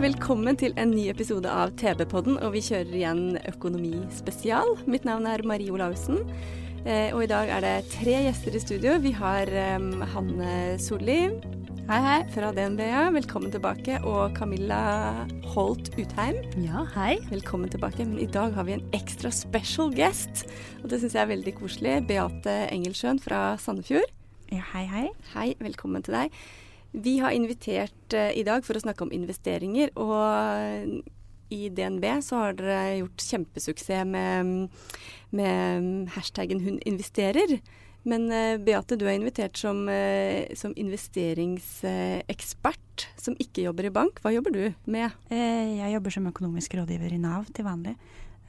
Velkommen til en ny episode av TV-podden, og vi kjører igjen Økonomi spesial. Mitt navn er Marie Olaussen, eh, og i dag er det tre gjester i studio. Vi har Hanne Solli hei, hei. fra DNB, ja. velkommen tilbake. Og Camilla Holt Utheim, Ja, hei. velkommen tilbake. Men i dag har vi en ekstra special guest, og det syns jeg er veldig koselig. Beate Engelsjøen fra Sandefjord. Ja, hei, hei. Hei, velkommen til deg. Vi har invitert eh, i dag for å snakke om investeringer, og i DNB så har dere gjort kjempesuksess med, med hashtaggen 'hun investerer'. Men eh, Beate, du er invitert som, eh, som investeringsekspert som ikke jobber i bank. Hva jobber du med? Jeg jobber som økonomisk rådgiver i Nav til vanlig.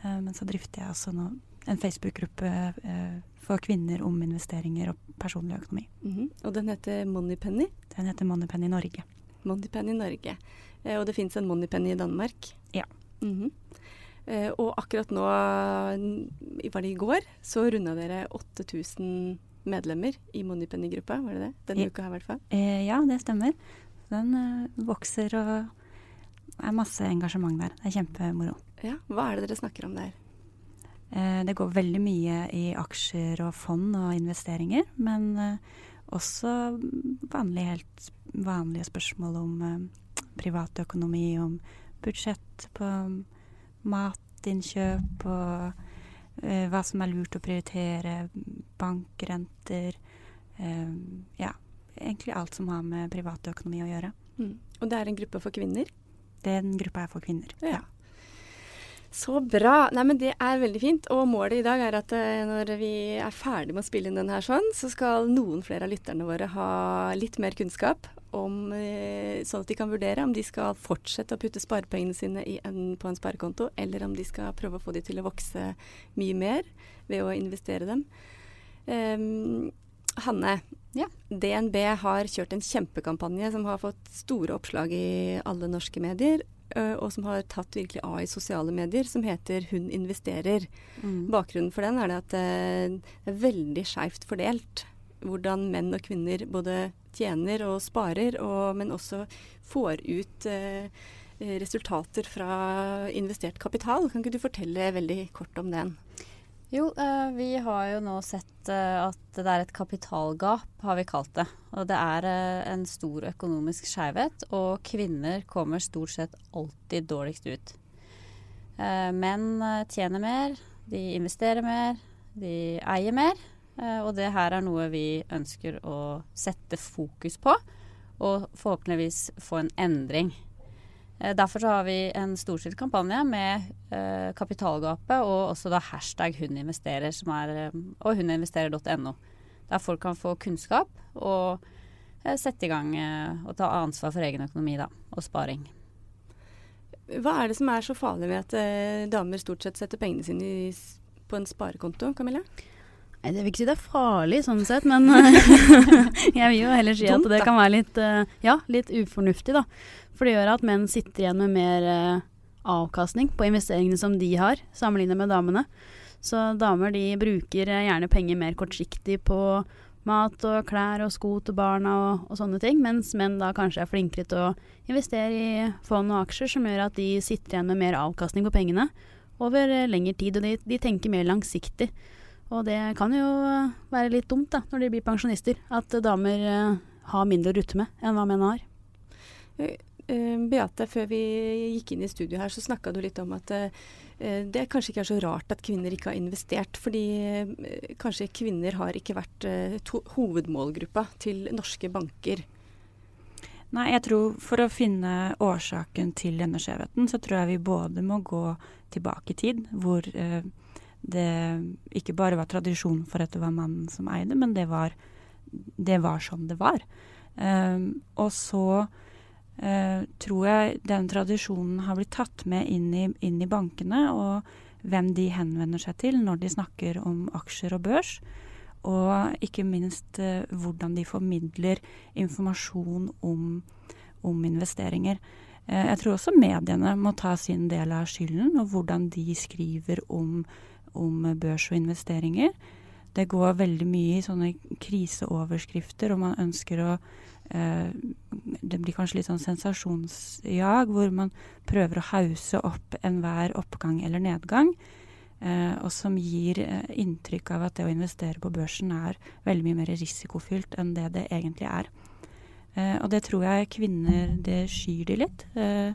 Men så drifter jeg altså en Facebook-gruppe for kvinner om investeringer og personlig økonomi. Mhm. Og den heter Moneypenny. Den heter Moneypenny Norge. Moneypenny Norge. Eh, og det fins en Moneypenny i Danmark. Ja. Mhm. Eh, og akkurat nå, var det i går, så runda dere 8000 medlemmer i Moneypenny-gruppa. Var det det? Denne Ja. uka her, i hvert fall. Eh, Ja, det stemmer. Den eh, vokser og er masse engasjement der. Det er kjempemoro. Ja, Hva er det dere snakker om der? Eh, Det går veldig mye i aksjer og fond og investeringer, men eh, også vanlige, helt vanlige spørsmål om eh, privatøkonomi, om budsjett på matinnkjøp og hva som er lurt å prioritere, bankrenter Ja, egentlig alt som har med privatøkonomi å gjøre. Mm. Og det er en gruppe for kvinner? Den gruppa er for kvinner. Ja. Så bra. Nei, men Det er veldig fint. Og målet i dag er at eh, når vi er ferdig med å spille inn denne her sånn, så skal noen flere av lytterne våre ha litt mer kunnskap om eh, Sånn at de kan vurdere om de skal fortsette å putte sparepengene sine i en, på en sparekonto, eller om de skal prøve å få de til å vokse mye mer ved å investere dem. Um, Hanne, Ja. DNB har kjørt en kjempekampanje som har fått store oppslag i alle norske medier, og som har tatt virkelig av i sosiale medier, som heter 'Hun investerer'. Bakgrunnen for den er det at eh, det er veldig skeivt fordelt hvordan menn og kvinner både tjener og sparer, og, men også får ut eh, resultater fra investert kapital. Kan ikke du fortelle veldig kort om den? Jo, eh, vi har jo nå sett eh, at det er et kapitalgap, har vi kalt det. Og det er eh, en stor økonomisk skjevhet, og kvinner kommer stort sett alltid dårligst ut. Menn tjener mer, de investerer mer, de eier mer. og det her er noe vi ønsker å sette fokus på, og forhåpentligvis få en endring. Eh, Derfor har vi en storstilt kampanje med eh, kapitalgapet og også da hashtag hun som er, eh, og huninvesterer.no. Der folk kan få kunnskap og sette i gang og ta ansvar for egen økonomi da, og sparing. Hva er det som er så farlig med at damer stort sett setter pengene sine på en sparekonto, Camilla? Nei, Jeg vil ikke si det er farlig sånn sett, men jeg vil jo heller si at det kan være litt, eh, ja, litt ufornuftig, da. For det gjør at menn sitter igjen med mer eh, avkastning på investeringene som de har, sammenlignet med damene. Så damer de bruker eh, gjerne penger mer kortsiktig på mat og klær og sko til barna og, og sånne ting, mens menn da kanskje er flinkere til å investere i fond og aksjer, som gjør at de sitter igjen med mer avkastning på pengene over eh, lengre tid, og de, de tenker mer langsiktig. Og det kan jo eh, være litt dumt da, når de blir pensjonister, at eh, damer eh, har mindre å rutte med enn hva menn har. Eh, Beate, før vi gikk inn i studio her, så snakka du litt om at eh, det kanskje ikke er så rart at kvinner ikke har investert. Fordi eh, kanskje kvinner har ikke vært eh, hovedmålgruppa til norske banker. Nei, jeg tror for å finne årsaken til denne skjevheten, så tror jeg vi både må gå tilbake i tid, hvor eh, det ikke bare var tradisjon for at det var mannen som eide, men det var, det var sånn det var. Um, og så uh, tror jeg den tradisjonen har blitt tatt med inn i, inn i, bankene, og hvem de henvender seg til når de snakker om aksjer og børs. Og ikke minst uh, hvordan de formidler informasjon om, om investeringer. Uh, jeg tror også mediene må ta sin del av skylden, og hvordan de skriver om om børs og investeringer. Det går veldig mye i sånne kriseoverskrifter, og man ønsker å eh, Det blir kanskje litt sånn sensasjonsjag, hvor man prøver å hause opp enhver oppgang eller nedgang. Eh, og som gir eh, inntrykk av at det å investere på børsen er veldig mye mer risikofylt enn det det egentlig er. Eh, og det tror jeg kvinner Det skyr de litt. Eh,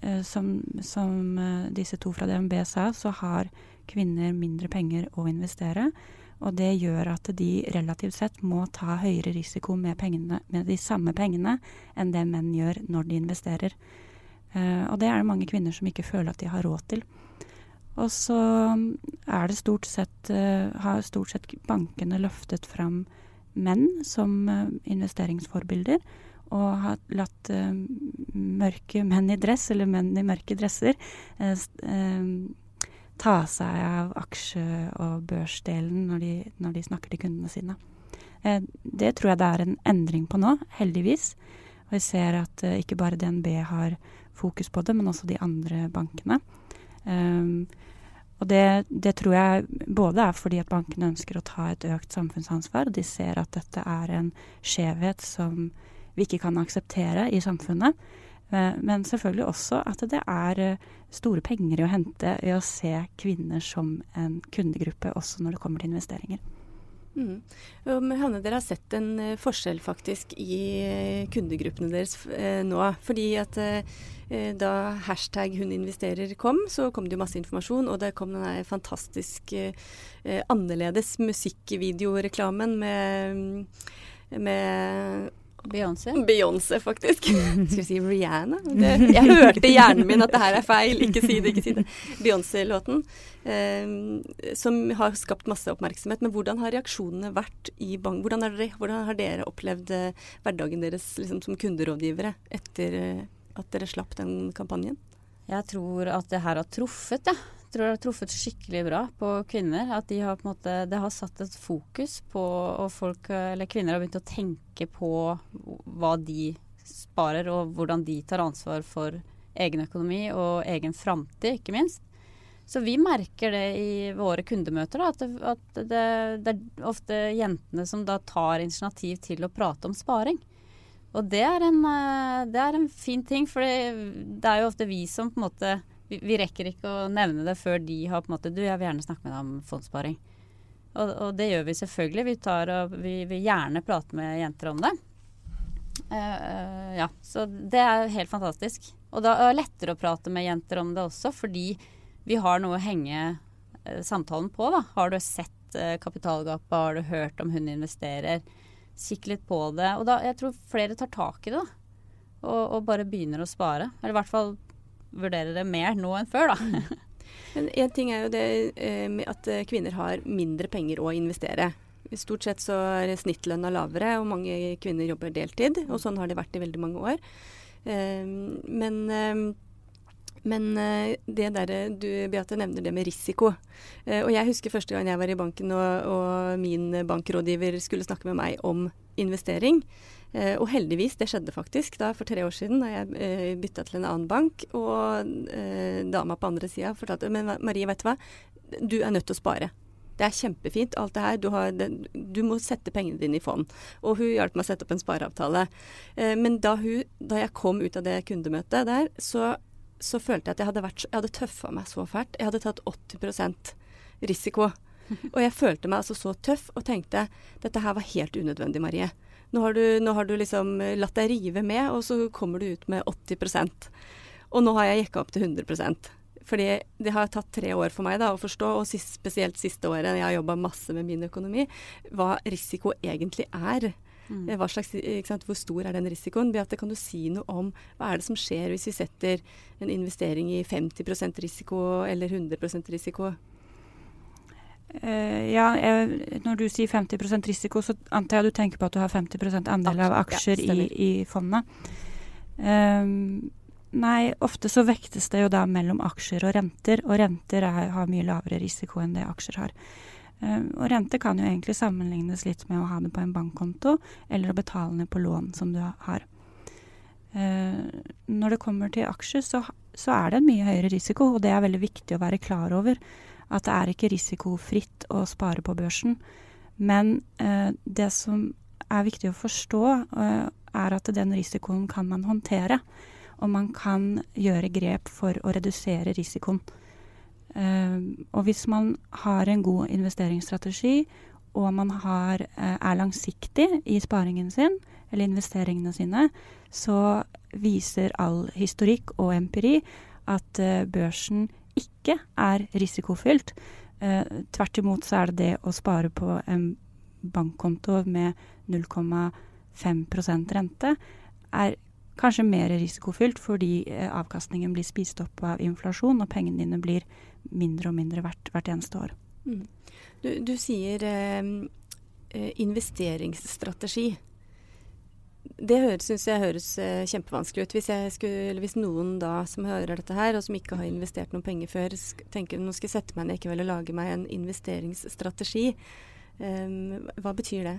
eh, som, som disse to fra DNB sa, så har kvinner mindre penger å investere. Og det gjør at de relativt sett må ta høyere risiko med, pengene, med de samme pengene enn det menn gjør når de investerer. Uh, og det er det mange kvinner som ikke føler at de har råd til. Og så er det stort sett, uh, har stort sett bankene løftet fram menn som uh, investeringsforbilder. Og har latt mørke menn i dress, eller menn i mørke dresser, ta seg av aksje- og børsdelen når de, når de, snakker til kundene sine. Eh, det tror jeg det er en endring på nå, heldigvis. Og jeg ser at eh, ikke bare DNB har fokus på det, men også de andre bankene. Um, og det, det, tror jeg både er fordi at bankene ønsker å ta et økt samfunnsansvar, de ser at dette er en skjevhet som vi ikke kan akseptere i samfunnet. Eh, men selvfølgelig også at det er eh, store penger å hente i å se kvinner som en kundegruppe, også når det kommer til investeringer. Mm. Hanne, dere har sett en uh, forskjell faktisk i kundegruppene deres nå. Fordi at da hashtag 'hun investerer' kom, så kom det jo masse informasjon. Og det kom den fantastisk annerledes musikkvideoreklamen med, med Beyoncé? Beyoncé, faktisk. Skal vi si Rihanna? Det, jeg hørte i hjernen min at det her er feil, ikke si det, ikke si det. Beyoncé-låten. Eh, som har skapt masse oppmerksomhet. Men hvordan har reaksjonene vært i bank? Hvordan har dere, hvordan har dere opplevd eh, hverdagen deres liksom, som kunderådgivere etter eh, at dere slapp den kampanjen? Jeg tror at det her har truffet, ja tror det har truffet skikkelig bra på kvinner. At de har måte, det har satt et fokus på Og folk, eller kvinner har begynt å tenke på hva de sparer, og hvordan de tar ansvar for egen økonomi og egen framtid, ikke minst. Så vi merker det i våre kundemøter, da, at, det, at det, det, er ofte jentene som da tar initiativ til å prate om sparing. Og det er en, eh, det er en fin ting, for det er jo ofte vi som på en måte vi, rekker ikke å nevne det før de har på en måte Du, jeg vil gjerne snakke med deg om fondssparing. Og, og, det gjør vi selvfølgelig. Vi, tar og, vi vil gjerne prate med jenter om det. Uh, ja, så det er helt fantastisk. Og da er det lettere å prate med jenter om det også, fordi vi har noe å henge uh, samtalen på. da. Har du sett kapitalgapet, har du hørt om hun investerer? Kikk litt på det. Og da, jeg tror flere tar tak i det, da. Og, og bare begynner å spare. Eller i hvert fall vurdere det mer nå enn før, da. Mm. Men Én ting er jo det eh, at eh, kvinner har mindre penger å investere. Stort sett så er snittlønna lavere, og mange kvinner jobber deltid. Og sånn har det vært i veldig mange år. Eh, men, men det der du Beate nevner det med risiko. Og jeg husker første gang jeg var i banken og, og min bankrådgiver skulle snakke med meg om investering. Eh, og heldigvis, det skjedde faktisk da for tre år siden da jeg eh, bytta til en annen bank. Og eh, dama på andre sida fortalte men Marie, vet du hva, du er nødt til å spare. Det er kjempefint, alt det her. Du, har, du, må sette pengene dine i fond. Og hun hjalp meg å sette opp en spareavtale. Eh, men da, hun, da, jeg kom ut av det kundemøtet der, så, så følte jeg at jeg hadde, vært, jeg hadde tøffa meg så fælt. Jeg hadde tatt 80% risiko. Og jeg følte meg altså så tøff og tenkte dette her var helt unødvendig, Marie. Nå har, du, nå har du liksom eh, latt deg rive med, og så kommer du ut med 80% Og nå har jeg jekka opp til 100% Fordi det har tatt tre år for meg da, å forstå, og sist, spesielt siste året, jeg har jobba masse med min økonomi, hva risiko egentlig er. Mm. Eh, slags, Hvor stor er den risikoen? Beate, kan du si noe om hva er det som skjer hvis vi setter en investering i 50% risiko eller 100% risiko? Uh, ja, jeg, når du sier 50% risiko, så antar jeg du tenker på at du har 50% andel av aksjer ja, i, i fondet. Um, nei, ofte så vektes det jo da mellom aksjer og renter, og renter er, har mye lavere risiko enn det aksjer har. Um, og rente kan jo egentlig sammenlignes litt med å ha det på en bankkonto, eller å betale ned på lån som du har. Uh, når det kommer til aksjer, så, så er det en mye høyere risiko, og det er veldig viktig å være klar over at det er ikke risikofritt å spare på børsen. Men eh, det som er viktig å forstå, eh, er at den risikoen kan man håndtere. Og man kan gjøre grep for å redusere risikoen. Eh, og hvis man har en god investeringsstrategi, og man har, eh, er langsiktig i sparingen sin, eller investeringene sine, så viser all historikk og empiri at eh, børsen ikke er risikofylt. Eh, tvert imot så er det det å spare på en bankkonto med 0,5% rente er kanskje mer risikofylt fordi eh, avkastningen blir spist opp av inflasjon, og pengene dine blir mindre og mindre hvert, hvert eneste år. Mm. Du, du, sier eh, eh investeringsstrategi det syns jeg høres eh, kjempevanskelig ut. Hvis, skulle, hvis, noen da som hører dette her, og som ikke har investert noen penger før, tenker nå skal jeg sette meg ned i kveld og lage meg en investeringsstrategi, um, hva betyr det?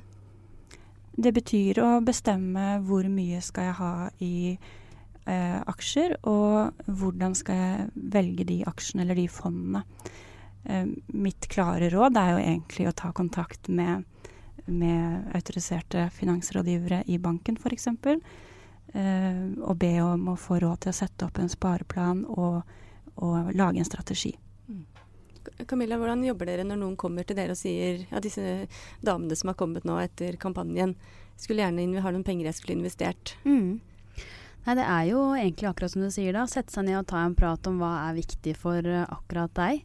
Det betyr å bestemme hvor mye skal jeg ha i eh, aksjer, og hvordan skal jeg velge de aksjene eller de fondene. Eh, mitt klare råd er jo egentlig å ta kontakt med med autoriserte finansrådgivere i banken f.eks. Eh, og be om å få råd til å sette opp en spareplan og, og lage en strategi. Mm. Camilla, hvordan jobber dere når noen kommer til dere og sier ja, disse damene som har kommet nå etter kampanjen, skulle gjerne ha noen penger jeg skulle investert? Mm. Nei, Det er jo egentlig akkurat som du sier da. Sette seg ned og ta en prat om hva er viktig for uh, akkurat deg.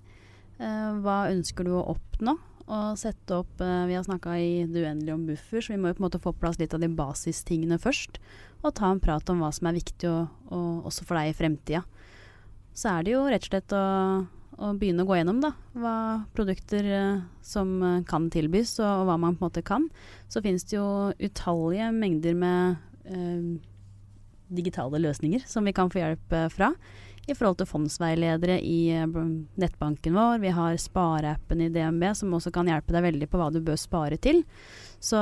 Uh, hva ønsker du å oppnå? Og sette opp uh, Vi har snakka i det uendelige om buffer, så vi må jo på en måte få på plass litt av de basistingene først. Og ta en prat om hva som er viktig og, og også for deg i fremtida. Så er det jo rett og slett å, å begynne å gå gjennom da, hva produkter uh, som uh, kan tilbys, og, og, hva man på en måte kan. Så finnes det jo utallige mengder med digitale løsninger som vi kan få hjelp fra i forhold til fondsveiledere i eh, nettbanken vår. Vi har spareappen i DNB som også kan hjelpe deg veldig på hva du bør spare til. Så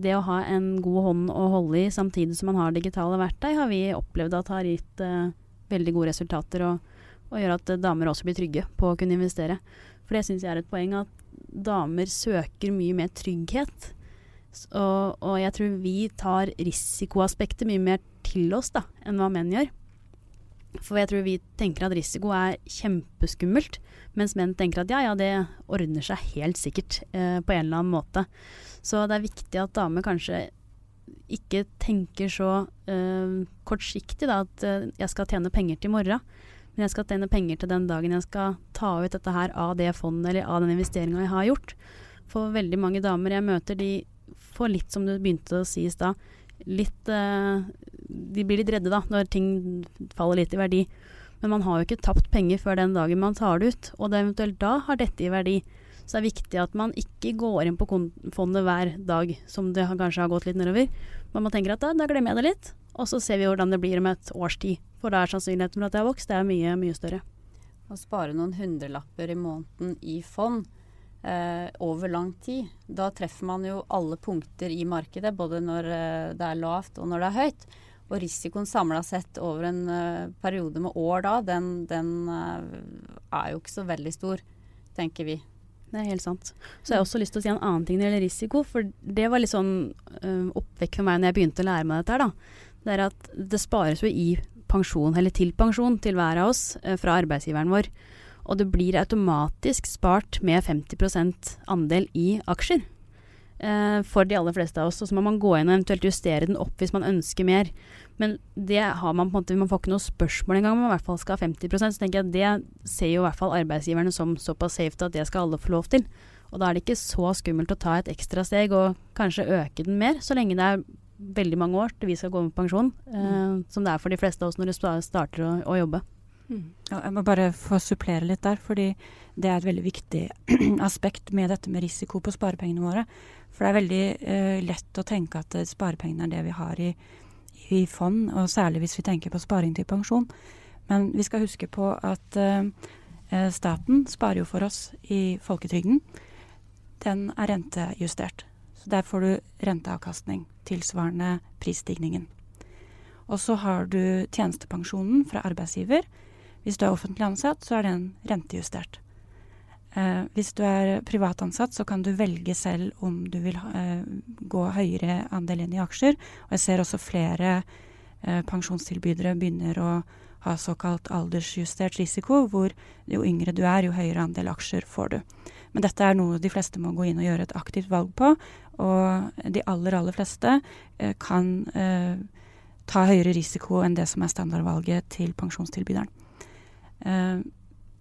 det å ha en god hånd å holde i samtidig som man har digitale verktøy, har vi opplevd at har gitt uh, veldig gode resultater og, og gjør at damer også blir trygge på å kunne investere. For det syns jeg er et poeng at damer søker mye mer trygghet. Og, og jeg tror vi tar risikoaspektet mye mer til oss da, enn hva menn gjør. For jeg tror vi tenker at risiko er kjempeskummelt, mens menn tenker at ja, ja, det ordner seg helt sikkert eh, på en eller annen måte. Så det er viktig at damer kanskje ikke tenker så eh, kortsiktig da, at eh, jeg skal tjene penger til i morgen. Men jeg skal tjene penger til den dagen jeg skal ta ut dette her av det fondet eller av den investeringa jeg har gjort. For veldig mange damer jeg møter, de får litt som du begynte å si i stad, litt uh, De blir litt redde da, når ting faller litt i verdi. Men man har jo ikke tapt penger før den dagen man tar det ut, og det eventuelt da har dette i verdi. Så det er viktig at man ikke går inn på fondet hver dag som det kanskje har gått litt nedover. Men man tenker at da, da glemmer jeg det litt, og så ser vi hvordan det blir om et års tid. For da er sannsynligheten for at det har vokst, det er mye, mye større. Å spare noen hundrelapper i måneden i fond, eh, over lang tid. Da treffer man jo alle punkter i markedet, både når eh, det er lavt og når det er høyt. Og risikoen samla sett over en uh, periode med år da, den, den er jo ikke så veldig stor, tenker vi. Det er helt sant. Så jeg har også lyst til å si en annen ting når det gjelder risiko. For det var litt sånn øh, oppvekk for meg når jeg begynte å lære meg dette her, da. Det er at det spares jo i pensjon, eller til pensjon, til hver av oss fra arbeidsgiveren vår og det blir automatisk spart med 50% andel i aksjer. Eh, for de aller fleste av oss. Og så må man gå inn og eventuelt justere den opp hvis man ønsker mer. Men det har man på en måte, man får ikke noe spørsmål engang om man i hvert fall skal ha 50% Så tenker jeg at det ser jo i hvert fall arbeidsgiverne som såpass safe at det skal alle få lov til. Og da er det ikke så skummelt å ta et ekstra steg og kanskje øke den mer, så lenge det er veldig mange år til vi skal gå med pensjon, eh, mm. som det er for de fleste av oss når de starter å, å jobbe. Jeg må bare få supplere litt der, fordi det er et veldig viktig aspekt med dette med risiko på sparepengene våre. For det er veldig uh, lett å tenke at sparepengene er det vi har i, i fond, og særlig hvis vi tenker på sparing til pensjon. Men vi skal huske på at uh, staten sparer jo for oss i folketrygden. Den er rentejustert. Så der får du renteavkastning tilsvarende prisstigningen. Og så har du tjenestepensjonen fra arbeidsgiver. Hvis du er offentlig ansatt, så er den rentejustert. Eh, hvis du er privat ansatt, så kan du velge selv om du vil eh, gå høyere andel inn i aksjer. Og jeg ser også flere eh, pensjonstilbydere begynner å ha såkalt aldersjustert risiko, hvor jo yngre du er, jo høyere andel aksjer får du. Men dette er noe de fleste må gå inn og gjøre et aktivt valg på. Og de aller, aller fleste eh, kan eh, ta høyere risiko enn det som er standardvalget til pensjonstilbyderen. Uh,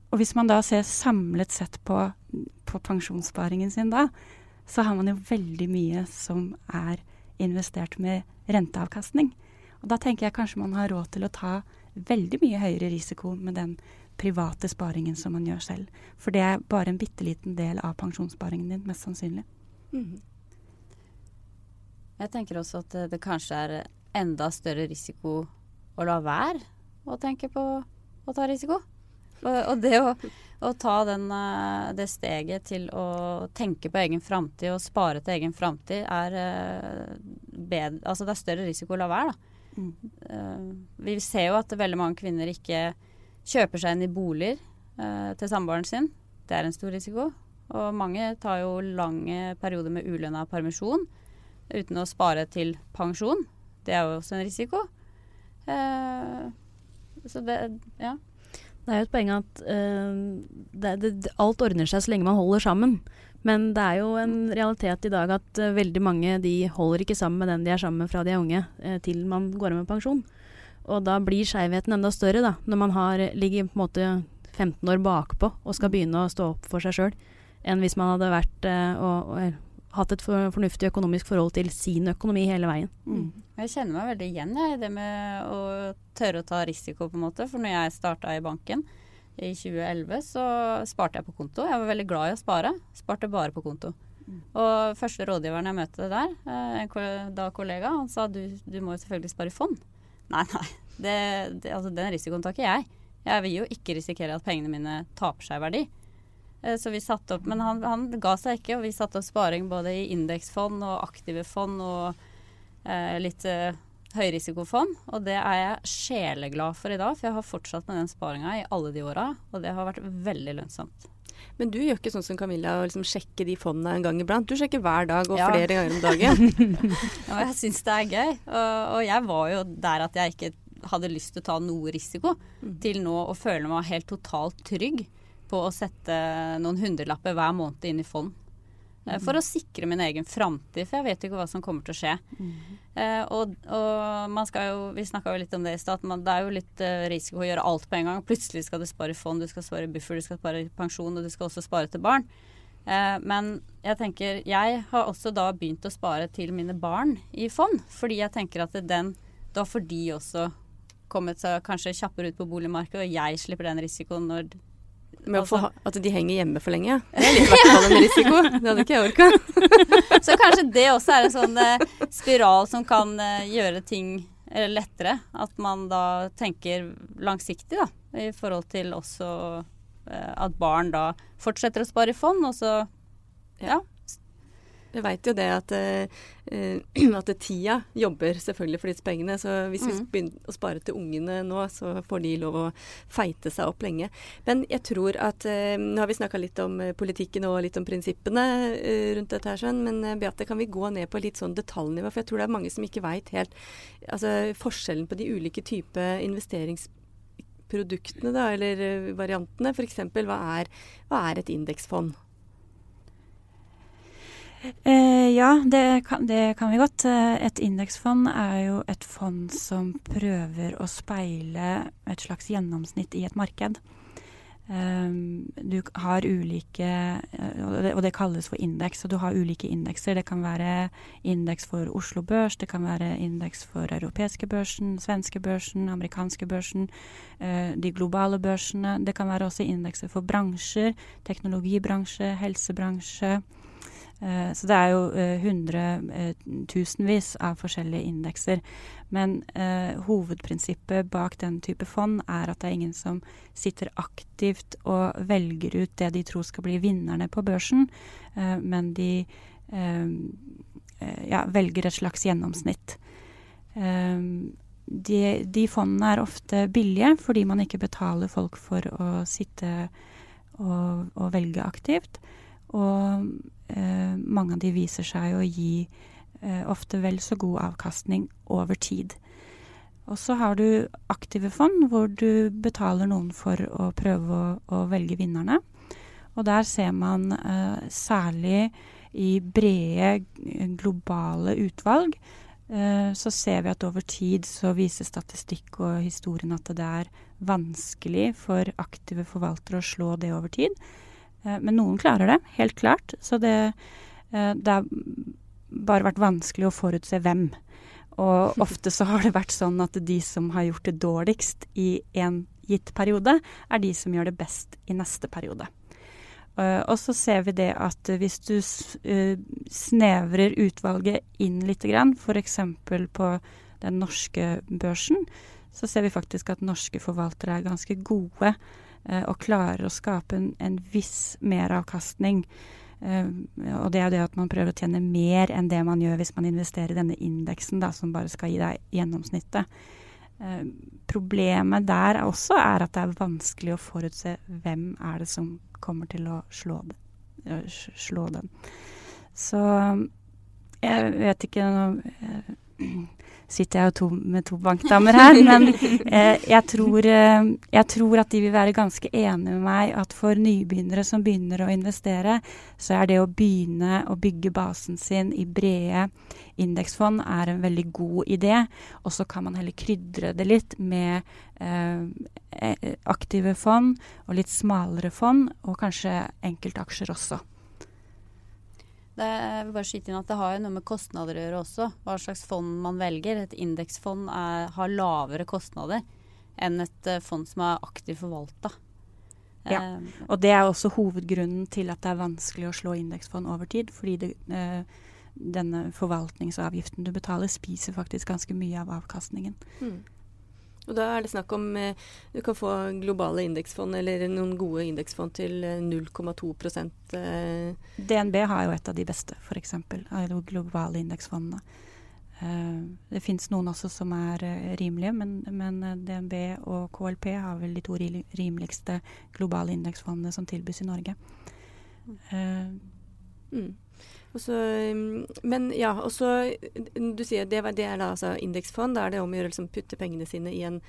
og hvis man da ser samlet sett på, på, pensjonssparingen sin da, så har man jo veldig mye som er investert med renteavkastning. Og da tenker jeg kanskje man har råd til å ta veldig mye høyere risiko med den private sparingen som man gjør selv. For det er bare en bitte liten del av pensjonssparingen din, mest sannsynlig. Mm. Jeg tenker også at det, kanskje er enda større risiko å la være å tenke på å ta risiko. Og, og det å, å ta den, eh, det steget til å tenke på egen framtid og spare til egen framtid, er eh, bedre Altså det er større risiko å la være, da. Mm. Uh, vi ser jo at veldig mange kvinner ikke kjøper seg inn i boliger til samboeren sin. Det er en stor risiko. Og mange tar jo lange perioder med ulønna permisjon uten å spare til pensjon. Det er jo også en risiko. Uh, så det Ja. Det er jo et poeng at uh, det, det, alt ordner seg så lenge man holder sammen. Men det er jo en realitet i dag at uh, veldig mange de holder ikke sammen med den de er sammen med fra de er unge, uh, til man går av med pensjon. Og da blir skjevheten enda større, da, når man har, ligger på en måte 15 år bakpå og skal begynne å stå opp for seg sjøl, enn hvis man hadde vært og, og hatt et fornuftig økonomisk forhold til sin økonomi hele veien. Mm. Jeg kjenner meg veldig igjen i det med å tørre å ta risiko, på en måte. For når jeg starta i banken i 2011, så sparte jeg på konto. Jeg var veldig glad i å spare. Sparte bare på konto. Mm. Og første rådgiveren jeg møtte der, eh, en da kollega, han sa du, du må jo selvfølgelig spare i fond. Nei, nei. Det, det, altså, den risikoen tar ikke jeg. Jeg vil jo ikke risikere at pengene mine taper seg i verdi. Eh, så vi satte opp, Men han, han, ga seg ikke, og vi satte opp sparing både i indeksfond og aktive fond og eh, litt eh, høyrisikofond. Og det er jeg sjeleglad for i dag, for jeg har fortsatt med den sparinga i alle de åra. Og det har vært veldig lønnsomt. Men du gjør ikke sånn som Camilla og liksom sjekke de fondene en gang iblant. Du sjekker hver dag og ja. flere ganger om dagen. ja, jeg syns det er gøy. Og, og, jeg var jo der at jeg ikke hadde lyst til å ta noe risiko, mm. til nå å føle meg helt totalt trygg på å sette noen hundrelapper hver måned inn i fond. Mm. For å sikre min egen framtid, for jeg vet jo ikke hva som kommer til å skje. Mm. Eh, og, og, man skal jo, vi snakka jo litt om det i stad, det er jo litt eh, risiko å gjøre alt på en gang. Plutselig skal du spare fond, du skal spare buffer, du skal spare pensjon, og du skal også spare til barn. Eh, men jeg tenker, jeg har også da begynt å spare til mine barn i fond. Fordi jeg tenker at den, da får de også kommet seg kanskje kjappere ut på boligmarkedet, og jeg slipper den risikoen når med altså, få, at de henger hjemme for lenge. Det er litt hvert fall en risiko. Det hadde ikke jeg orka. så kanskje det også er en sånn eh, spiral som kan eh, gjøre ting eh, lettere. At man da tenker langsiktig, da. I forhold til også eh, at barn da fortsetter å spare i fond, og så ja, vi veit jo det at, uh, at tida jobber selvfølgelig for disse pengene. Så hvis mm. vi begynner å spare til ungene nå, så får de lov å feite seg opp lenge. Men jeg tror at uh, Nå har vi snakka litt om politikken og litt om prinsippene uh, rundt dette her, sånn, men Beate, kan vi gå ned på litt sånn detaljnivå? For jeg tror det er mange som ikke veit helt altså, forskjellen på de ulike typer investeringsproduktene, da, eller variantene. F.eks. Hva, er, hva er et indeksfond? Eh, ja, det kan, det kan, vi godt. Eh, et indeksfond er jo et fond som prøver å speile et slags gjennomsnitt i et marked. Um, du har ulike det, og det, kalles for indeks. Og du har ulike indekser. Det kan være indeks for Oslo Børs, det kan være indeks for europeiske børsen, svenske børsen, amerikanske børsen, de globale børsene. Det kan være også indekser for bransjer. Teknologibransje, helsebransje. Uh, så det er jo uh, hundretusenvis av forskjellige indekser. Men eh, hovedprinsippet bak den type fond er at det er ingen som sitter aktivt og velger ut det de tror skal bli vinnerne på børsen, eh, men de eh, eh ja, velger et slags gjennomsnitt. Eh, de, de, fondene er ofte billige fordi man ikke betaler folk for å sitte og, og velge aktivt. Og eh, mange av de viser seg å gi eh, ofte vel så god avkastning over tid. Og så har du aktive fond, hvor du betaler noen for å prøve å, å velge vinnerne. Og der ser man eh, særlig i brede globale utvalg eh, så ser vi at over tid så viser statistikk og historien at det er vanskelig for aktive forvaltere å slå det over tid. Eh, men noen klarer det, helt klart. Så det, eh, det har bare vært vanskelig å forutse hvem. Og ofte så har det vært sånn at de som har gjort det dårligst i en gitt periode, er de som gjør det best i neste periode. Uh, og så ser vi det at hvis du snevrer utvalget inn litt, f.eks. på den norske børsen, så ser vi faktisk at norske forvaltere er ganske gode og klarer å skape en, en viss meravkastning Uh, og det er det at man prøver å tjene mer enn det man gjør hvis man investerer i denne indeksen, da, som bare skal gi deg gjennomsnittet. Uh, problemet der også er at det er vanskelig å forutse hvem er det som kommer til å slå, det, slå den. Så jeg vet ikke nå sitter jeg jo to, med to bankdamer her, men eh, jeg, tror, eh, jeg, tror, at de vil være ganske enige med meg at for nybegynnere som begynner å investere, så er det å begynne å bygge basen sin i brede indeksfond er en veldig god idé. Og så kan man heller krydre det litt med eh, eh aktive fond og litt smalere fond, og kanskje enkeltaksjer også. Det, jeg vil bare skyte inn at det har jo noe med kostnader å gjøre også. Hva slags fond man velger. Et indeksfond har lavere kostnader enn et uh, fond som er aktivt forvalta. Ja, uh, og det er også hovedgrunnen til at det er vanskelig å slå indeksfond over tid. Fordi det, uh, denne forvaltningsavgiften du betaler, spiser faktisk ganske mye av avkastningen. Mm. Og da er det snakk om eh, du kan få globale indeksfond eller noen gode indeksfond til 0,2 eh, eh. DNB har jo et av de beste, f.eks. av de globale indeksfondene. Det fins noen også som er rimelige, men, men DNB og KLP har vel de to rimeligste globale indeksfondene som tilbys i Norge. Mm. Også, så, men ja, og så Du sier det, det er da altså indeksfond. Da er det om å gjøre liksom putte pengene sine i en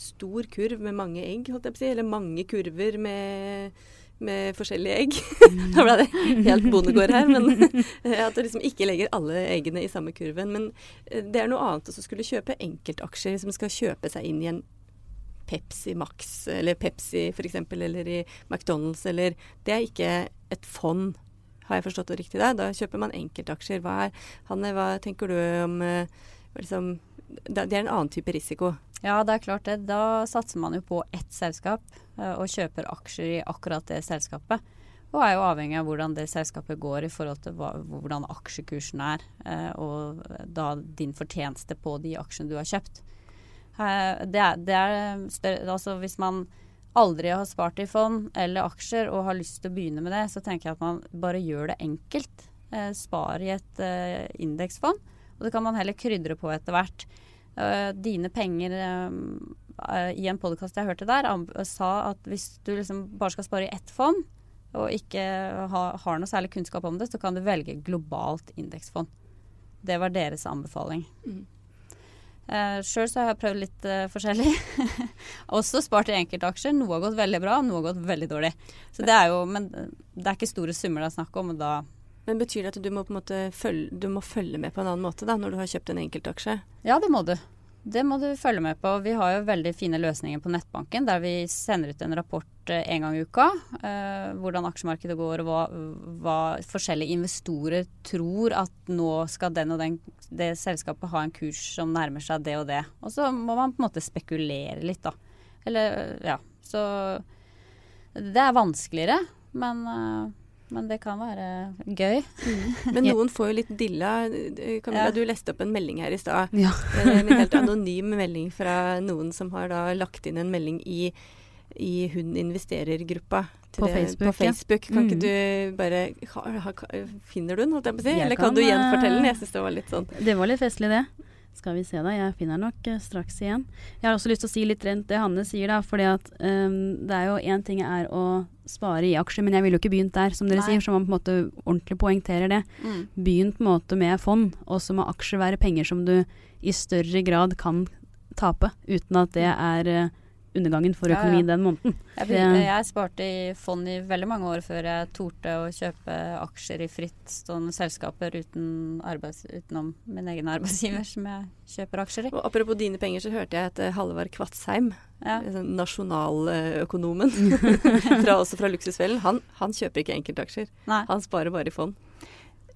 stor kurv med mange egg, holdt jeg på å si. Eller mange kurver med, med forskjellige egg. da ble det helt bondegård her. Men at du liksom ikke legger alle eggene i samme kurven. Men eh, det er noe annet å skulle kjøpe enkeltaksjer som skal kjøpe seg inn i en Pepsi Max eller Pepsi f.eks. eller i McDonald's eller Det er ikke et fond har jeg forstått det riktig der? Da kjøper man enkeltaksjer. Hva er, Hanne, hva tenker du om eh, liksom, Det er en annen type risiko. Ja, det er klart det. Da satser man jo på ett selskap eh, og kjøper aksjer i akkurat det selskapet. Og er jo avhengig av hvordan det selskapet går i forhold til hva, hvordan aksjekursen er. Eh, og da din fortjeneste på de aksjene du har kjøpt. Det er, det er større, altså hvis man aldri har spart i fond eller aksjer og har lyst til å begynne med det, så tenker jeg at man bare gjør det enkelt. Eh, spar i et eh, indeksfond, og det kan man heller krydre på etter hvert. Eh, dine penger eh, I en podkast jeg hørte der, sa at hvis du liksom bare skal spare i ett fond, og ikke ha, har noe særlig kunnskap om det, så kan du velge globalt indeksfond. Det var deres anbefaling. Mm. Uh, Sjøl så har jeg prøvd litt uh, forskjellig. Også spart i enkeltaksjer. Noe har gått veldig bra, noe har gått veldig dårlig. Så det er jo, Men det er ikke store summer det er snakk om. Da men betyr det at du må, på en følge, du må følge med på en annen måte da, når du har kjøpt en enkeltaksje? Ja, det må du. Det må du følge med på. Vi har jo veldig fine løsninger på nettbanken der vi sender ut en rapport eh, en gang i uka. Eh, hvordan aksjemarkedet går og hva, hva, forskjellige investorer tror at nå skal den og den, det selskapet ha en kurs som nærmer seg det og det. Og så må man på en måte spekulere litt, da. Eller ja. Så det er vanskeligere, men uh, men det kan være gøy. Mm. Men noen får jo litt dilla. Camilla, ja. du leste opp en melding her i stad. Ja. en helt anonym melding fra noen som har da lagt inn en melding i, i Hun investerer-gruppa. På, på Facebook. Kan mm. ikke du bare ha, ha, Finner du den, holdt jeg på å si? Eller kan, kan du gjenfortelle den? Jeg syns det var litt sånn Det var litt festlig, det. Skal vi se, da. Jeg finner nok uh, straks igjen. Jeg har også lyst til å si litt rent det Hanne sier, da. fordi at um, det er jo én ting er å spare i aksjer, men jeg ville jo ikke begynt der, som dere Nei. sier. Så man på en måte ordentlig poengterer det. Mm. Begynn på en måte med fond, og så må aksjer være penger som du i større grad kan tape, uten at det er uh, undergangen for økonomien ja, ja. den måneden. Jeg, begynte, jeg, sparte i fond i veldig mange år før jeg torde å kjøpe aksjer i frittstående selskaper uten arbeids, utenom min egen arbeidsgiver, som jeg kjøper aksjer i. Og Apropos dine penger, så hørte jeg at eh, Halvard Kvatsheim, ja. Sånn nasjonaløkonomen fra, også fra Luksusfellen, han, han kjøper ikke enkeltaksjer. Nei. Han sparer bare i fond.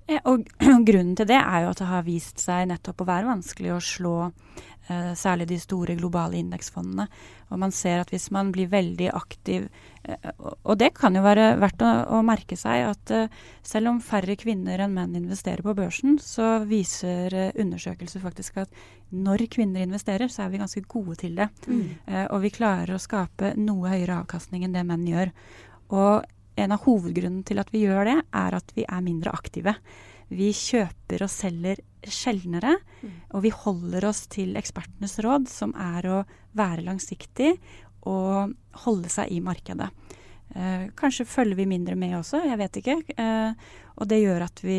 Ja, og, grunnen til det er jo at det har vist seg nettopp å være vanskelig å slå eh, særlig de store globale indeksfondene. Og man ser at hvis man blir veldig aktiv eh, Og det kan jo være verdt å, å merke seg at eh, selv om færre kvinner enn menn investerer på børsen, så viser eh, undersøkelser faktisk at når kvinner investerer, så er vi ganske gode til det. Mm. Eh, og vi klarer å skape noe høyere avkastning enn det menn gjør. Og en av hovedgrunnene til at vi gjør det, er at vi er mindre aktive. Vi kjøper og selger sjeldnere, mm. og vi holder oss til ekspertenes råd, som er å være langsiktig og holde seg i markedet. Eh, kanskje følger vi mindre med også, jeg vet ikke. Eh, og det gjør at vi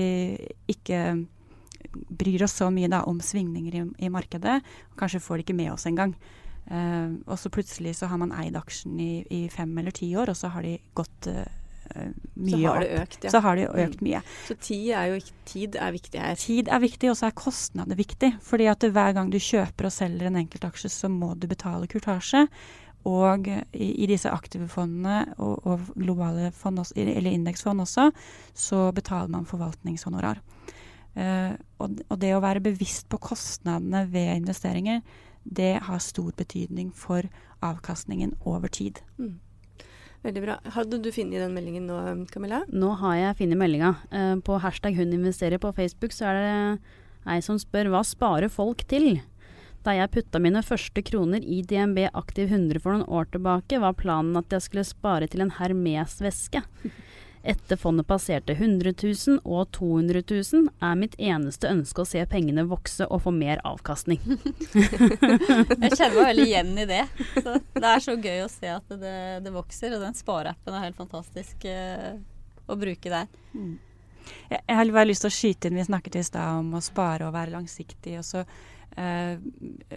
ikke bryr oss så mye da, om svingninger i, i markedet. Og kanskje får det ikke med oss engang. Eh, og så plutselig så har man eid aksjen i, i, fem eller ti år, og så har de gått Eh, mye så har det økt, ja. Så har det økt mye. Mm. Så tid er jo tid er viktig her. Tid er viktig, og så er kostnader viktig. Fordi at hver gang du kjøper og selger en enkeltaksje, så må du betale kurtasje. Og i, i disse aktive fondene og, og globale fond også, eller indeksfond også, så betaler man forvaltningshonorar. Uh, og, og, det å være bevisst på kostnadene ved investeringer, det har stor betydning for avkastningen over tid. Mm. Veldig bra. Hadde du funnet den meldingen nå, Camilla? Nå har jeg funnet meldinga. Eh, på hashtag hun investerer på Facebook så er det ei som spør hva sparer folk til? Da jeg putta mine første kroner i DNB Aktiv 100 for noen år tilbake, var planen at jeg skulle spare til en Hermes-veske. Etter fondet passerte 100 000 og 200 000, er mitt eneste ønske å se pengene vokse og få mer avkastning. jeg kjenner meg veldig igjen i det. Så det er så gøy å se at det, det vokser, og den spareappen er helt fantastisk uh, å bruke der. Mm. Jeg, jeg har bare lyst til å skyte inn, vi snakket i stad om å spare og være langsiktig. og så Uh,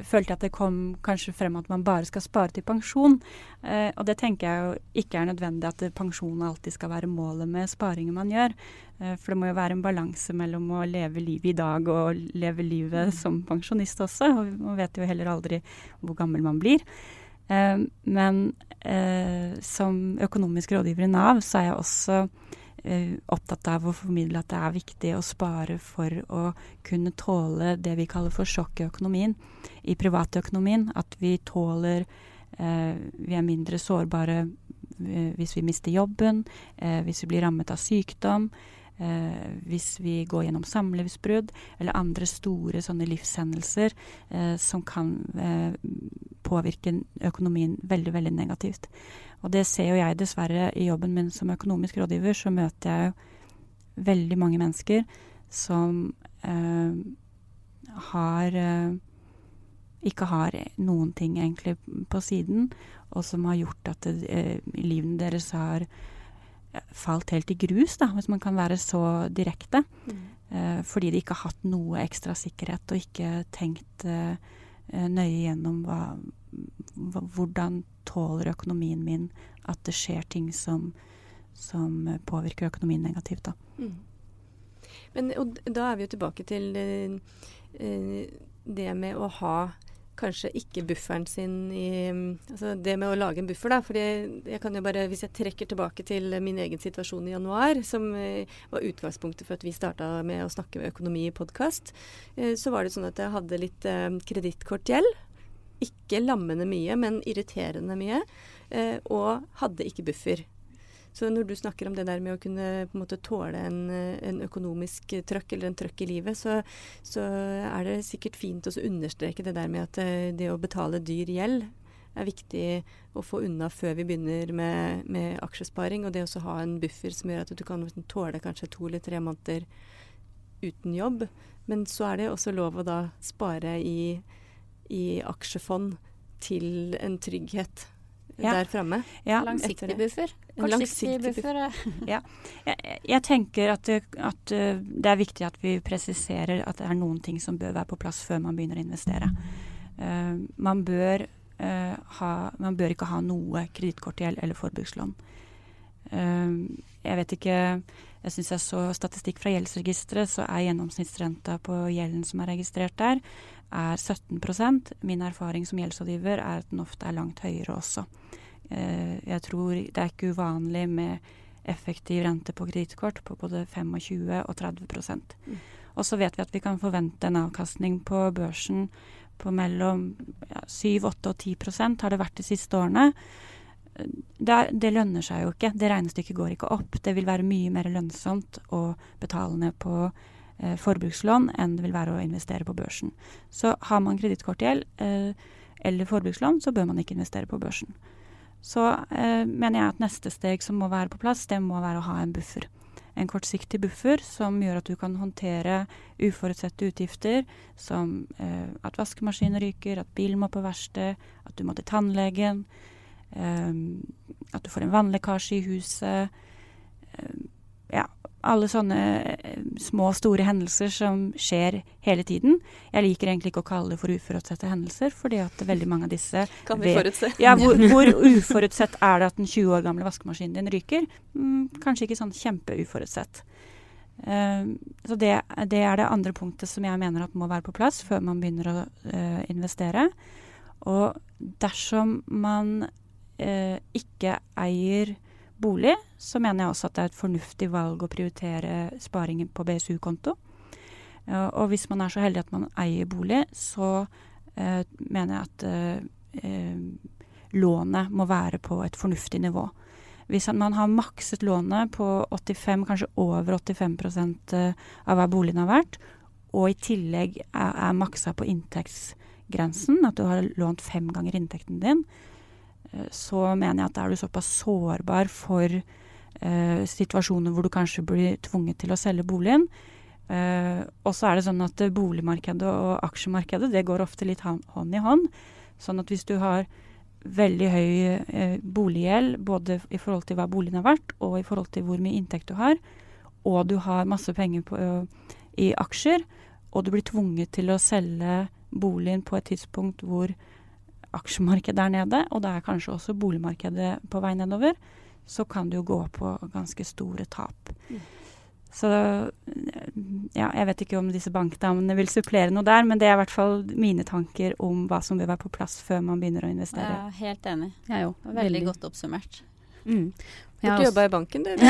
følte jeg at det kom kanskje frem at man bare skal spare til pensjon. Uh, og det tenker jeg jo ikke er nødvendig at pensjon alltid skal være målet med sparingen man gjør. Uh, for det må jo være en balanse mellom å leve livet i dag og leve livet som pensjonist også. Og man vet jo heller aldri hvor gammel man blir. men som økonomisk rådgiver i Nav så er jeg også Eh, opptatt av å formidle at det er viktig å spare for å kunne tåle det vi kaller for sjokk i økonomien, i privatøkonomien. At vi tåler eh, Vi er mindre sårbare eh, hvis vi mister jobben, eh, hvis vi blir rammet av sykdom. Eh, hvis vi går gjennom samlivsbrudd eller andre store sånne livshendelser eh, som kan påvirke økonomien veldig, veldig negativt. Og det ser jo jeg dessverre i jobben min som økonomisk rådgiver, så møter jeg jo veldig mange mennesker som eh, har eh, ikke har noen ting egentlig på siden, og som har gjort at eh, livene deres har eh, falt helt i grus, da, hvis man kan være så direkte. Mm. Eh, fordi de ikke har hatt noe ekstra sikkerhet og ikke tenkt eh, nøye gjennom hva, hvordan tåler økonomien min at det skjer ting som, som påvirker økonomien negativt. Da. Mm. Men da er vi jo tilbake til uh, det med å ha kanskje ikke bufferen sin i Altså det med å lage en buffer, da. For jeg kan jo bare, hvis jeg trekker tilbake til min egen situasjon i januar, som eh, var utgangspunktet for at vi starta med å snakke med økonomi i podkast, eh, så var det sånn at jeg hadde litt eh, kredittkortgjeld. Ikke lammende mye, men irriterende mye. Og hadde ikke buffer. Så når du snakker om det der med å kunne på en måte tåle en, en økonomisk trøkk eller en trøkk i livet, så, så, er det sikkert fint å understreke det der med at eh, det å betale dyr gjeld er viktig å få unna før vi begynner med, med aksjesparing. Og det å ha en buffer som gjør at du kan tåle kanskje to eller tre måneder uten jobb. Men så er det også lov å da spare i, i aksjefond til en trygghet ja. der framme. Ja. Langsiktig buffer. Langsiktig buffer. ja. Jeg, jeg, tenker at, det, at uh, det er viktig at vi presiserer at det er noen ting som bør være på plass før man begynner å investere. Uh, man, bør, uh, ha, man bør ikke ha noe kredittkortgjeld eller forbrukslån. jeg vet ikke Jeg syns jeg så statistikk fra gjeldsregisteret, så er gjennomsnittsrenta på gjelden som er registrert der, er 17% Min erfaring som gjeldsrådgiver er at den ofte er langt høyere også. Eh, jeg tror det er ikke uvanlig med effektiv rente på kredittkort på både 25 og 30 mm. Og så vet vi at vi kan forvente en avkastning på børsen på mellom ja, 7, 8 og 10% har det vært de siste årene. Det, det, lønner seg jo ikke. Det regnestykket går ikke opp. Det vil være mye mer lønnsomt å betale ned på eh, forbrukslån enn det vil være å investere på børsen. Så har man kredittkortgjeld eh, eller forbrukslån, så bør man ikke investere på børsen. Så eh, mener jeg at neste steg som må være på plass, det må være å ha en buffer. En kortsiktig buffer som gjør at du kan håndtere uforutsette utgifter, som eh, at vaskemaskinen ryker, at bilen må på verksted, at du må til tannlegen, eh, at du får en vannlekkasje i huset. Eh, alle sånne eh, små, store hendelser som skjer hele tiden. Jeg liker egentlig ikke å kalle det for uforutsette hendelser, fordi at veldig mange av disse Kan vi forutse? Ja, hvor, hvor, uforutsett er det at den 20 år gamle vaskemaskinen din ryker? Mm, kanskje ikke sånn kjempeuforutsett. Uh, så det, det, er det andre punktet som jeg mener at må være på plass før man begynner å uh, investere. Og dersom man uh, ikke eier bolig, så mener jeg også at det er et fornuftig valg å prioritere sparingen på BSU-konto. Uh, og hvis man er så heldig at man eier bolig, så uh, mener jeg at uh, lånet må være på et fornuftig nivå. Hvis man har makset lånet på 85, kanskje over 85% av hva boligen har vært, og i tillegg er, er maksa på inntektsgrensen, at du har lånt fem ganger inntekten din, Eh, så mener jeg at er du såpass sårbar for eh, situasjoner hvor du kanskje blir tvunget til å selge boligen. Eh, og så er det sånn at boligmarkedet og aksjemarkedet det går ofte litt hånd i hånd. Sånn at hvis du har veldig høy eh, boliggjeld, både i forhold til hva boligen har vært, og i forhold til hvor mye inntekt du har, og du har masse penger på, i aksjer, og du blir tvunget til å selge boligen på et tidspunkt hvor aksjemarkedet der nede, og det er kanskje også boligmarkedet på vei nedover, så kan du jo gå på ganske store tap. Mm. Så ja, jeg vet ikke om disse bankdamene vil supplere noe der, men det er i hvert fall mine tanker om hva som bør være på plass før man begynner å investere. Ja, helt enig. Ja, jo, Veldig, Veldig godt oppsummert. Mm. Burde jobba i banken, du.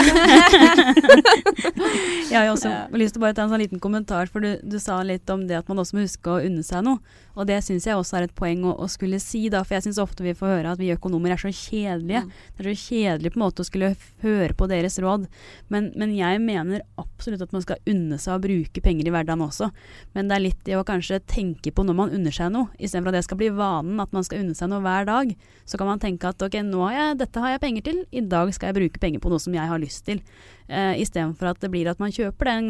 jeg har også ja. lyst til å bare ta en sånn liten kommentar, for du, du, sa litt om det at man også må huske å unne seg noe. Og det syns jeg også er et poeng å, å skulle si, da, for jeg syns ofte vi får høre at vi økonomer er så kjedelige. Mm. Det er så kjedelig på en måte å skulle høre på deres råd. Men, men, jeg mener absolutt at man skal unne seg å bruke penger i hverdagen også. Men det er litt det å kanskje tenke på når man unner seg noe, istedenfor at det skal bli vanen at man skal unne seg noe hver dag. Så kan man tenke at ok, har jeg, dette har jeg penger til, i dag skal jeg bruke penger på noe som jeg har lyst til. Uh, Istedenfor at det blir at man kjøper den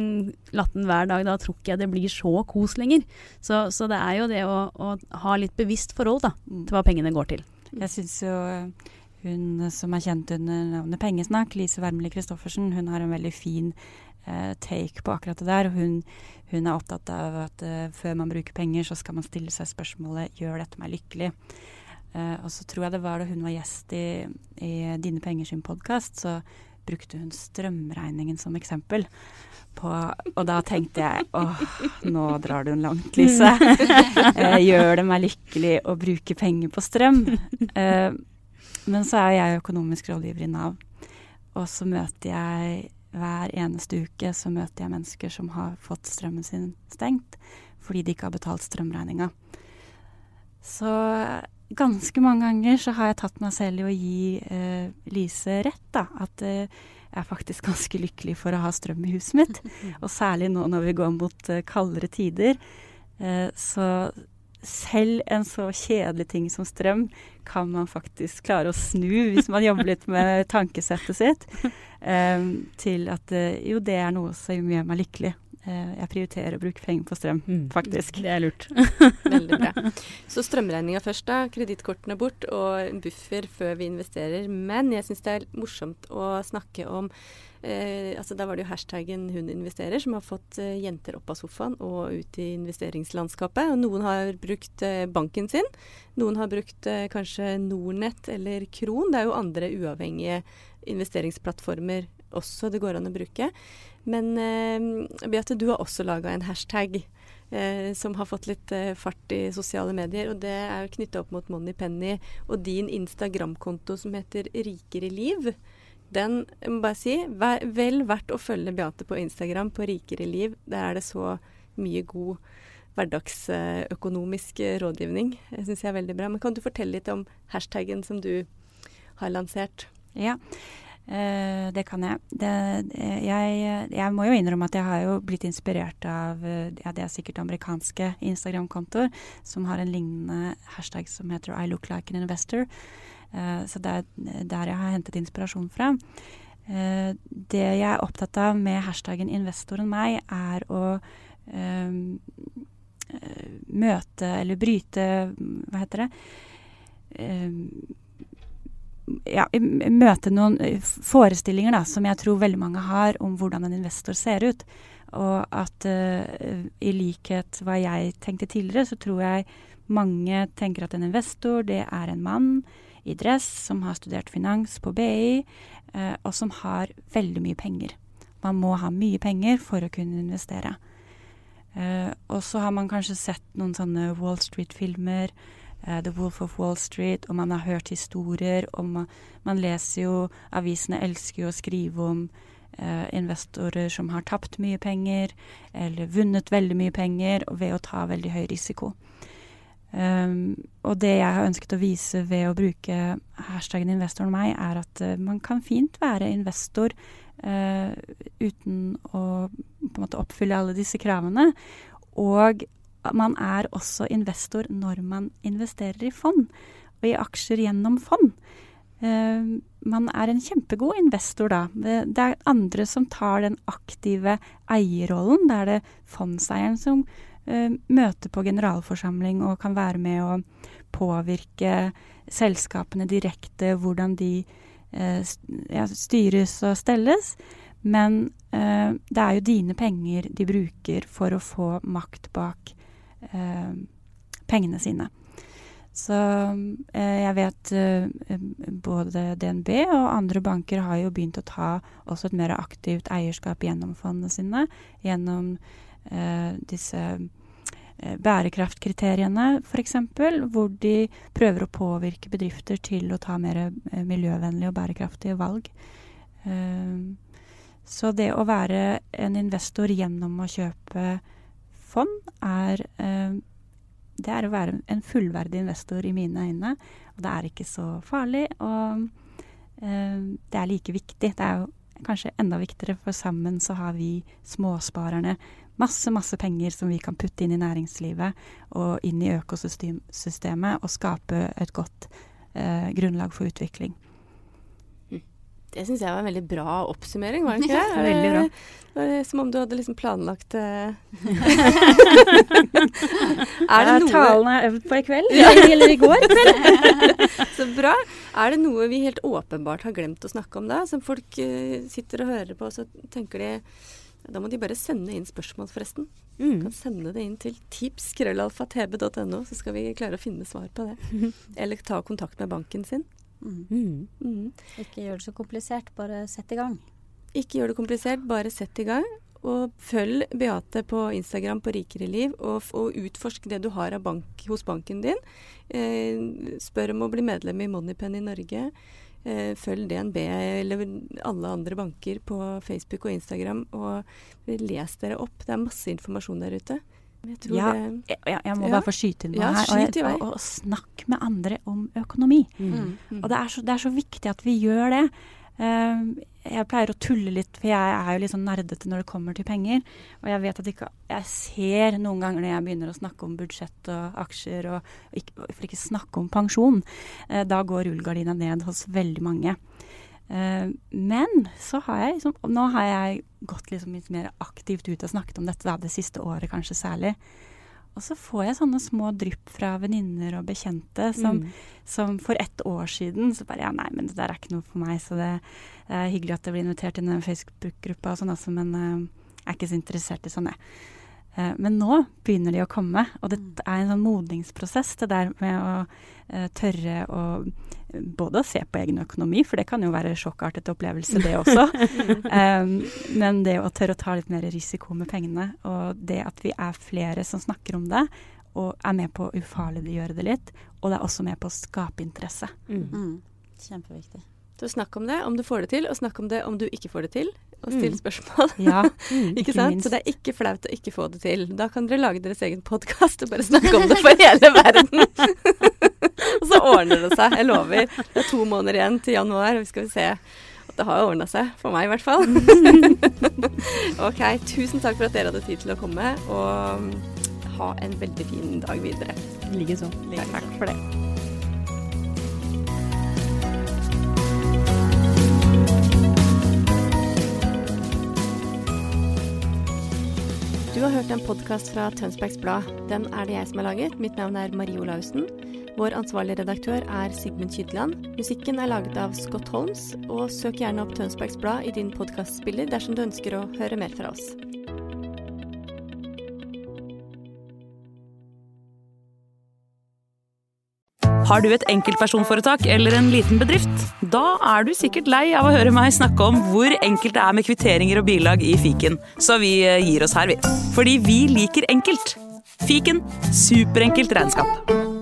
latten hver dag. Da tror ikke jeg det blir så kos lenger. Så, så det er jo det å, å, ha litt bevisst forhold da, mm. til hva pengene går til. Jeg syns jo eh, hun som er kjent under navnet Pengesnakk, Lise Wermelie Christoffersen, hun har en veldig fin eh, take på akkurat det der. Hun, hun er opptatt av at eh, før man bruker penger, så skal man stille seg spørsmålet gjør dette meg lykkelig. Eh, og så tror jeg det var da hun var gjest i, i Dine penger sin podkast, så brukte hun strømregningen som eksempel. På, og da tenkte jeg åh, nå drar du en langt, Lise. eh, gjør det meg lykkelig å bruke penger på strøm? Eh, men så er jeg økonomisk rådgiver i Nav, og så møter jeg hver eneste uke så møter jeg mennesker som har fått strømmen sin stengt fordi de ikke har betalt strømregninga. Så ganske mange ganger så har jeg tatt meg selv i å gi eh, Lise rett, da. At eh, jeg er faktisk ganske lykkelig for å ha strøm i huset mitt. Og særlig nå når vi går mot eh, kaldere tider. Eh, så selv en så kjedelig ting som strøm kan man faktisk klare å snu hvis man jobber litt med tankesettet sitt, eh, til at eh, jo, det er noe som gjør meg lykkelig. Eh, jeg prioriterer å bruke penger på strøm, mm. faktisk. Det er lurt. Veldig bra. Så strømregninga først, da. Kredittkortene bort og en buffer før vi investerer. Men jeg syns det er morsomt å snakke om eh, altså Da var det jo hashtaggen 'hun investerer' som har fått eh, jenter opp av sofaen og ut i investeringslandskapet. Og noen har brukt eh, banken sin. Noen har brukt eh, kanskje Nornett eller Kron. Det er jo andre uavhengige investeringsplattformer også det går an å bruke. Men eh, Beate, du har også laga en hashtag eh, som har fått litt eh, fart i sosiale medier. Og det er knytta opp mot Moneypenny og din Instagram-konto som heter Rikere liv. Den jeg må bare si, vel verdt å følge Beate på Instagram på Rikere liv. Der er det så mye god hverdagsøkonomisk rådgivning. Det syns jeg er veldig bra. Men kan du fortelle litt om hashtaggen som du har lansert? Ja. Uh, det kan jeg. Det, jeg. jeg. må jo innrømme at jeg har jo blitt inspirert av ja, det er sikkert amerikanske Instagram-kontoer som har en lignende hashtag som heter I look like an investor. Uh, så det er der jeg har hentet inspirasjon fra. Uh, det jeg er opptatt av med hashtaggen investoren meg, er å møte eller bryte Hva heter det? Ja, møte noen eh, forestillinger da, som jeg tror veldig mange har om hvordan en investor ser ut. Og at uh, i likhet hva jeg tenkte tidligere, så tror jeg mange tenker at en investor det er en mann i dress som har studert finans på BI, uh, og som har veldig mye penger. Man må ha mye penger for å kunne investere. Uh, og så har man kanskje sett noen sånne Wall Street-filmer The Wolf of Wall Street, og man har hørt historier, og man, leser jo Avisene elsker jo å skrive om uh, investorer som har tapt mye penger, eller vunnet veldig mye penger ved å ta veldig høy risiko. Um, og det jeg har ønsket å vise ved å bruke hashtaggen 'investoren meg', er at uh, man kan fint være investor uh, uten å på en måte oppfylle alle disse kravene. Og man er også investor når man investerer i fond, og i aksjer gjennom fond. Uh, man er en kjempegod investor da. Det er andre som tar den aktive eierrollen. Da er det fondseieren som uh, møter på generalforsamling og kan være med å påvirke selskapene direkte, hvordan de uh, styres og stelles. Men det er jo dine penger de bruker for å få makt bak eh, pengene sine. Så eh, jeg vet eh, både DNB og andre banker har jo begynt å ta også et mer aktivt eierskap gjennom fondene sine. Gjennom disse bærekraftkriteriene f.eks., hvor de prøver å påvirke bedrifter til å ta mer miljøvennlige og bærekraftige valg. så det å være en investor gjennom å kjøpe fond er eh, det er å være en fullverdig investor i mine øyne. Og det er ikke så farlig, og eh, det er like viktig. Det er jo kanskje enda viktigere, for sammen så har vi småsparerne masse, masse penger som vi kan putte inn i næringslivet og inn i økosystemet og skape et godt eh, grunnlag for utvikling. Det syns jeg var en veldig bra oppsummering, var det ikke det? Veldig bra. Det var som om du hadde liksom planlagt uh... Er det noe Talen er øvd på i kveld, eller i går kveld. Så bra. Er det noe vi helt åpenbart har glemt å snakke om da, som folk uh, sitter og hører på, og så tenker de da må de bare sende inn spørsmål, forresten. Mm. kan sende det inn til tips.krøllalfa.tb.no, så skal vi klare å finne svar på det. Eller ta kontakt med banken sin. Mm. Mm. Ikke gjør det så komplisert, bare sett i gang. Ikke gjør det komplisert, bare sett i gang. Og følg Beate på Instagram på Rikere liv, og, og utforsk det du har bank, hos banken din. Eh, spør om å bli medlem i Moneypenny Norge. Eh, følg DNB eller alle andre banker på Facebook og Instagram, og les dere opp. Det er masse informasjon der ute. Jeg, ja, det, jeg, jeg, må ja. bare få skyte inn noe ja, her. Og, og, og, snakk med andre om økonomi. Mm. Mm. Og det er, så, det er, så, viktig at vi gjør det. Uh, jeg pleier å tulle litt, for jeg er jo litt sånn nerdete når det kommer til penger. Og jeg vet at ikke, jeg ser noen ganger når jeg begynner å snakke om budsjett og aksjer, og, og ikke, for ikke snakke om pensjon, eh, da går rullegardina ned hos veldig mange. Uh, men så har jeg liksom, nå har jeg gått liksom litt mer aktivt ut og snakket om dette da, det siste året kanskje særlig. Og så får jeg sånne små drypp fra venninner og bekjente som, mm. som, for ett år siden så bare Ja, nei, men det der er ikke noe for meg, så det, det er hyggelig at jeg blir invitert inn i den Facebook-gruppa og sånn, altså, men uh, jeg er ikke så interessert i sånn, jeg. Uh, men nå begynner de å komme, og det mm. er en sånn modningsprosess, det der med å uh, tørre å både å se på egen økonomi, for det kan jo være sjokkartet opplevelse, det også. um, men det å tørre å ta litt mer risiko med pengene, og det at vi er flere som snakker om det, og er med på å ufarliggjøre det litt, og det er også med på å skape interesse. Mm. Mm. Kjempeviktig. Så snakk om det om du får det til, og snakk om det om du ikke får det til. Og still mm. spørsmål. Ja, mm, ikke, ikke sant? Minst. Så det er ikke flaut å ikke få det til. Da kan dere lage deres egen podkast og bare snakke om det for hele verden. og så ordner det seg. Jeg lover. Det er to måneder igjen til januar. og Vi skal se. at Det har ordna seg. For meg, i hvert fall. ok. Tusen takk for at dere hadde tid til å komme. Og ha en veldig fin dag videre. Likeså. Takk for det. Du har hørt en podkast fra Tønsbergs Blad. Den er det jeg som har laget. Mitt navn er Marie Olaussen. Vår ansvarlige redaktør er Sigmund Kydland. Musikken er laget av Scott Holmes, og søk gjerne opp Tønsbergs Blad i din podkastspiller dersom du ønsker å høre mer fra oss. Har du et enkeltpersonforetak eller en liten bedrift? Da er du sikkert lei av å høre meg snakke om hvor enkelt det er med kvitteringer og bilag i fiken, så vi eh, gir oss her, vi. Fordi vi liker enkelt. Fiken superenkelt regnskap.